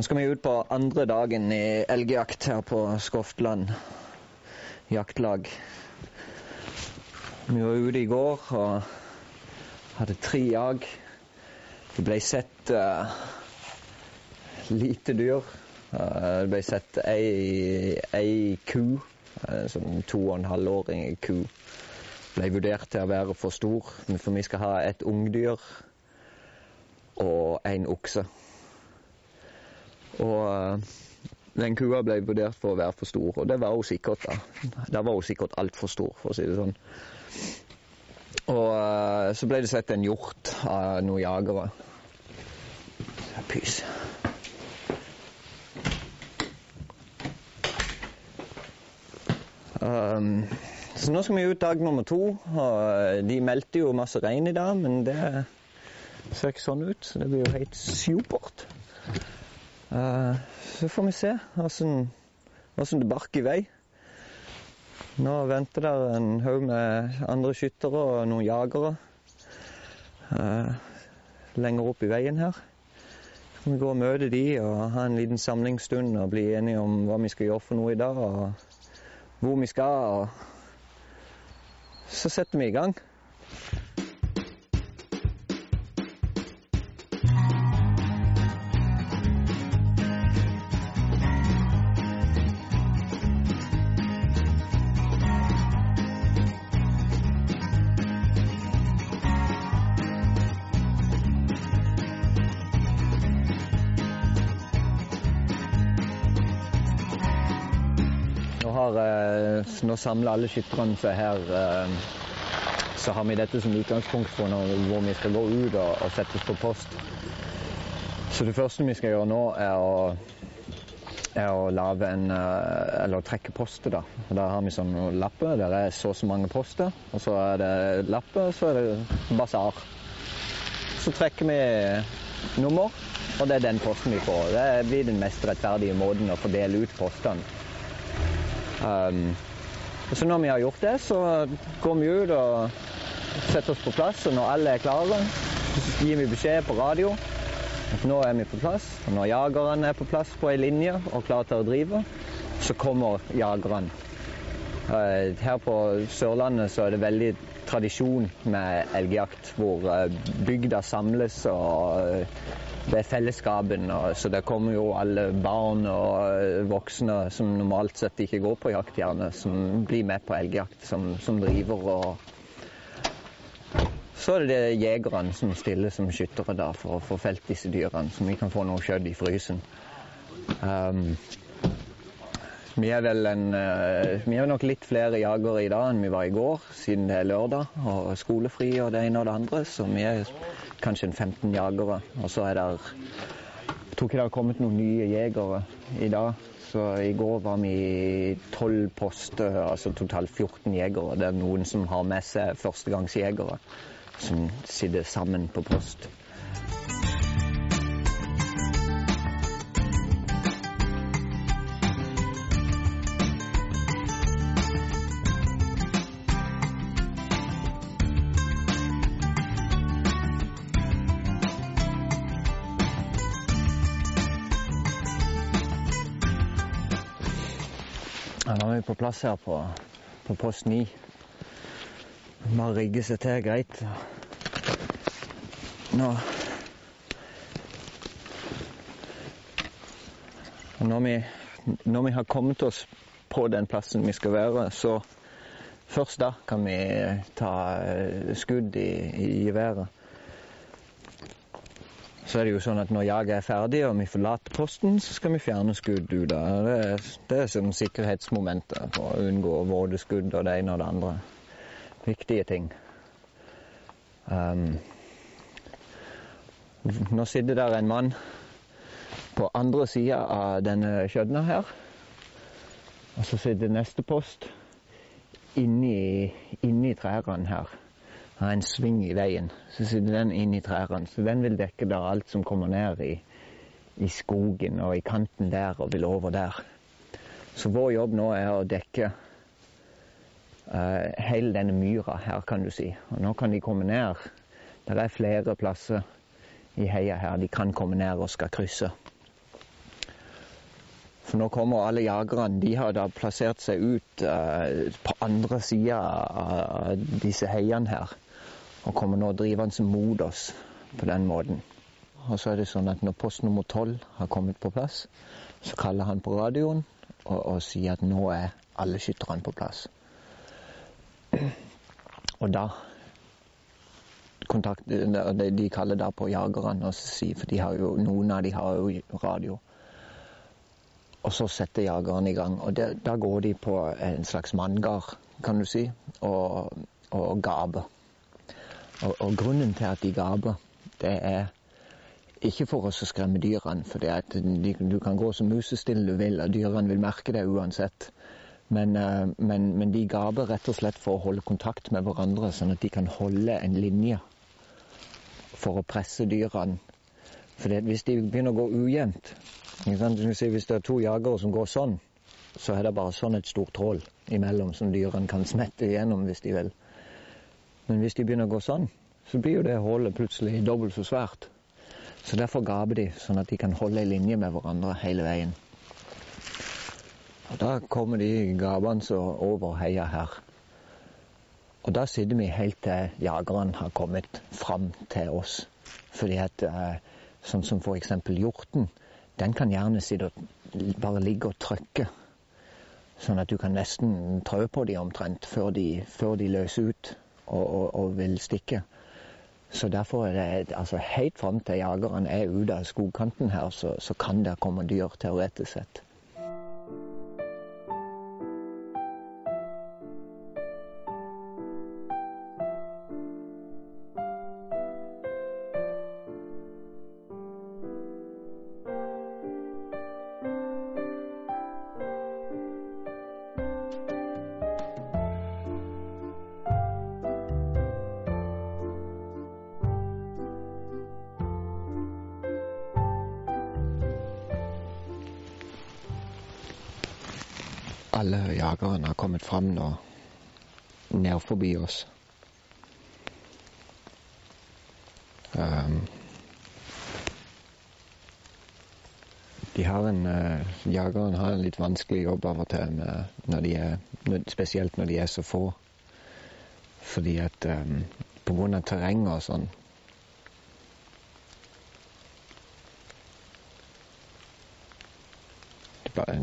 Nå skal vi ut på andre dagen i elgjakt her på Skoftland jaktlag. Vi var ute i går og hadde tre jag. Det ble sett uh, lite dyr. Uh, det ble sett ei, ei ku, uh, som to og en halvåring ku. Ble vurdert til å være for stor, for vi skal ha et ungdyr og en okse. Og uh, den kua ble vurdert for å være for stor, og det var hun sikkert. da. Det var hun sikkert altfor stor, for å si det sånn. Og uh, så ble det sett en hjort av noen jagere. Pys. Um, så nå skal vi ut dag nummer to. og De meldte jo masse regn i dag, men det ser ikke sånn ut. Så det blir jo helt supert. Uh, så får vi se åssen det barker i vei. Nå venter der en haug med andre skyttere og noen jagere uh, lenger opp i veien her. Så kan vi gå og møte de og ha en liten samlingsstund og bli enige om hva vi skal gjøre for noe i dag, og hvor vi skal. Og så setter vi i gang. Har, eh, nå samler alle skytterne seg her. Eh, så har vi dette som utgangspunkt for når, hvor vi skal gå ut og, og settes på post. Så det første vi skal gjøre nå, er å, er å lave en Eller å trekke poster, da. Da har vi sånne lapper. Der er så og så mange poster. Og så er det lapper, så er det basar. Så trekker vi nummer, og det er den posten vi får. Det blir den mest rettferdige måten å fordele ut postene. Um, så når vi har gjort det, så går vi ut og setter oss på plass. Og når alle er klare, så gir vi beskjed på radio at nå er vi på plass. Og når jagerne er på plass på ei linje og klar til å drive, så kommer jagerne. Uh, her på Sørlandet så er det veldig tradisjon med elgjakt, hvor uh, bygda samles og uh, det er fellesskapen. Så det kommer jo alle barn og voksne som normalt sett ikke går på jakt, gjerne, som blir med på elgjakt, som, som driver og Så er det jegerne som stiller som skyttere da, for å få felt disse dyrene, så vi kan få noe kjøtt i frysen. Um, vi er en, uh, vi er nok litt flere jagere i dag enn vi var i går, siden det er lørdag og skolefri og det ene og det andre. Så vi er kanskje en 15 jagere. Og så er det Jeg tror ikke det har kommet noen nye jegere i dag. Så i går var vi tolv poster, altså totalt 14 jegere. Det er noen som har med seg førstegangsjegere, som sitter sammen på post. Nå er vi på plass her på, på post 9. Bare rigge seg til greit. Nå når vi, når vi har kommet oss på den plassen vi skal være, så først da kan vi ta skudd i, i geværet. Så er det jo sånn at når jaget er ferdig og vi forlater posten, så skal vi fjerne skudd ut det. Er, det er sånn sikkerhetsmomenter for å unngå våte skudd og det ene og det andre. Viktige ting. Um, nå sitter der en mann på andre sida av denne skjønna her. Og så sitter neste post inni, inni trærne her har en sving i veien. Så sitter den inn i trærne. Så den vil dekke da alt som kommer ned i, i, skogen og i kanten der og vil over der. Så vår jobb nå er å dekke uh, hele denne myra her, kan du si. Og nå kan de komme ned. Det er flere plasser i heia her de kan komme ned og skal krysse. For nå kommer alle jagerne. De har da plassert seg ut uh, på andre sida av disse heiene her. Og kommer nå drivende mot oss på den måten. Og så er det sånn at når post nummer tolv har kommet på plass, så kaller han på radioen og, og sier at nå er alle skytterne på plass. Og da kontakt, De kaller da på jagerne, for jo, noen av de har jo radio. Og så setter jagerne i gang. Og da går de på en slags manngard, kan du si, og, og gaper. Og, og, grunnen til at de gaper, det er ikke for oss å skremme dyrene, for du kan gå så musestille du vil, og dyrene vil merke det uansett. Men, eh, men, men de gaper rett og slett for å holde kontakt med hverandre, sånn at de kan holde en linje for å presse dyrene. For hvis de begynner å gå ujevnt Hvis det er to jagere som går sånn, så er det bare sånn et stort hull imellom som dyrene kan smette igjennom hvis de vil. Men hvis de begynner å gå sånn, så blir jo det hullet plutselig dobbelt så svært. Så derfor gaper de, sånn at de kan holde ei linje med hverandre hele veien. Og Da kommer de gapende over heia her. Og da sitter vi helt til jageren har kommet fram til oss. Fordi at eh, sånn som f.eks. hjorten, den kan gjerne sitte og bare ligge og trykke. Sånn at du kan nesten trø på dem omtrent før de, før de løser ut og, og, og, vil stikke. Så derfor er det altså helt fram til jageren er ute av skogkanten her, så, så kan det komme dyr teoretisk sett. Alle jagerne har kommet fram nå, ned forbi oss. Um, de har en, uh, Jagerne har en litt vanskelig jobb av og til, med, når de er, spesielt når de er så få. Fordi at um, på grunn av terrenget og sånn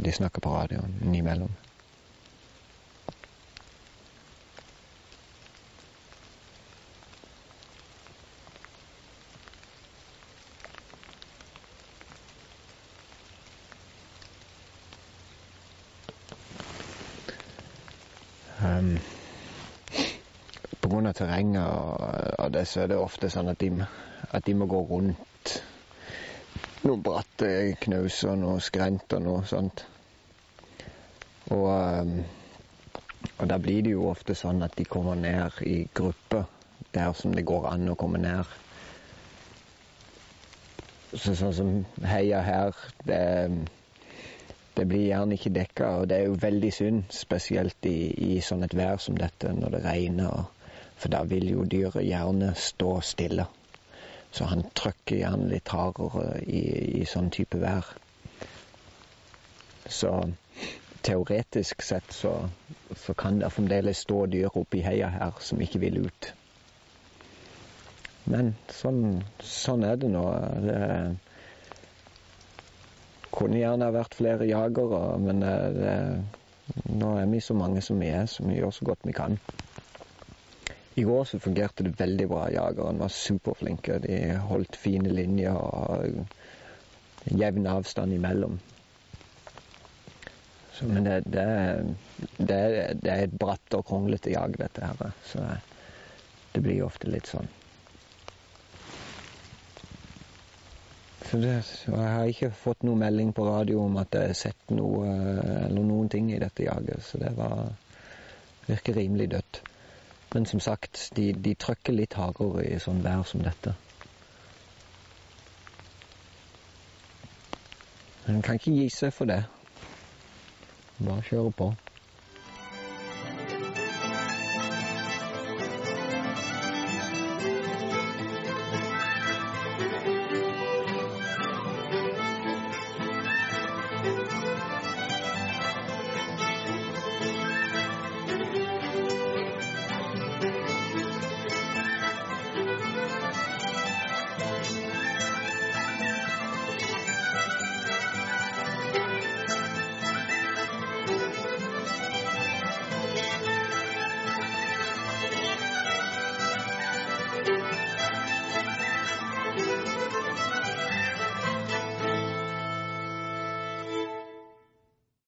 de snakker på radioen innimellom. Um, Pga. terrenget og, og det, så er det ofte sånn at de, at de må gå rundt noen bratte knauser, noe skrent og noe sånt. Og, um, og da blir det jo ofte sånn at de kommer ned i grupper der som det går an å komme ned. Så, sånn som heia her, det det blir gjerne ikke dekka, og det er jo veldig synd, spesielt i, i sånn et vær som dette, når det regner. For da vil jo dyret gjerne stå stille. Så han trykker gjerne litt hardere i, i sånn type vær. Så teoretisk sett så, så kan det fremdeles stå dyr oppi heia her som ikke vil ut. Men sånn, sånn er det nå. Det, kunne gjerne vært flere jagere, men eh, det, nå er vi så mange som vi er, så vi gjør så godt vi kan. I går så fungerte det veldig bra. Jagerne var superflinke. De holdt fine linjer og jevn avstand imellom. Så, men det, det, det, det, er et bratt og kronglete jag, dette her. Så det blir ofte litt sånn. Det, jeg har ikke fått noen melding på radio om at jeg har sett noe eller noen ting i dette jaget, så det var, virker rimelig dødt. Men som sagt, de, de trøkker litt hardere i sånn vær som dette. En kan ikke gi seg for det. Bare kjøre på.